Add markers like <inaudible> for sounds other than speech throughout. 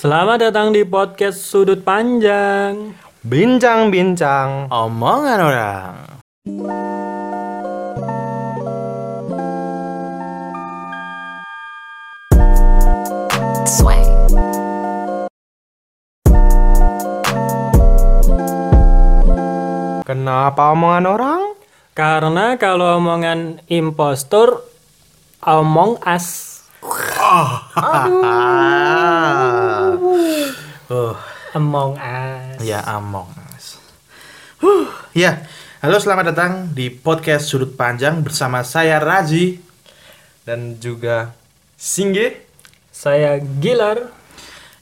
Selamat datang di podcast Sudut Panjang. Bincang-bincang. Omongan orang. Sway. Kenapa omongan orang? Karena kalau omongan impostor, omong as. <laughs> Ah. Among us. ya Among Us. Huh, ya. Halo, selamat datang di podcast Sudut Panjang bersama saya Raji. Dan juga Singge. Saya Gilar.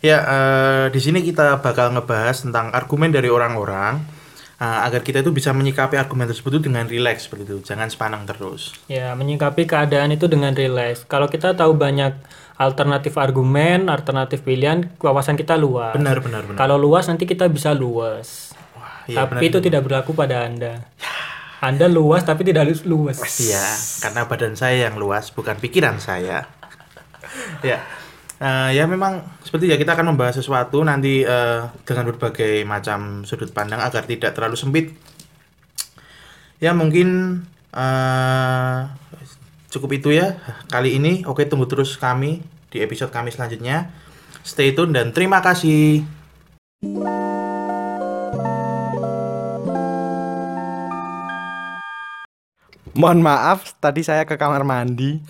Ya, eh, di sini kita bakal ngebahas tentang argumen dari orang-orang eh, agar kita itu bisa menyikapi argumen tersebut itu dengan rileks seperti itu, jangan sepanang terus. Ya, menyikapi keadaan itu dengan relax. Kalau kita tahu banyak alternatif argumen, alternatif pilihan, wawasan kita luas. Benar, benar, benar. Kalau luas nanti kita bisa luas. Iya, tapi itu tidak berlaku pada Anda. Anda luas tapi tidak lu- luas. Iya, karena badan saya yang luas, bukan pikiran saya. <laughs> ya, Eh, ya memang seperti ya kita akan membahas sesuatu nanti eh, dengan berbagai macam sudut pandang agar tidak terlalu sempit. Ya mungkin eh, cukup itu ya kali ini. Oke tunggu terus kami di episode kami selanjutnya. Stay tune dan terima kasih. Mohon maaf, tadi saya ke kamar mandi.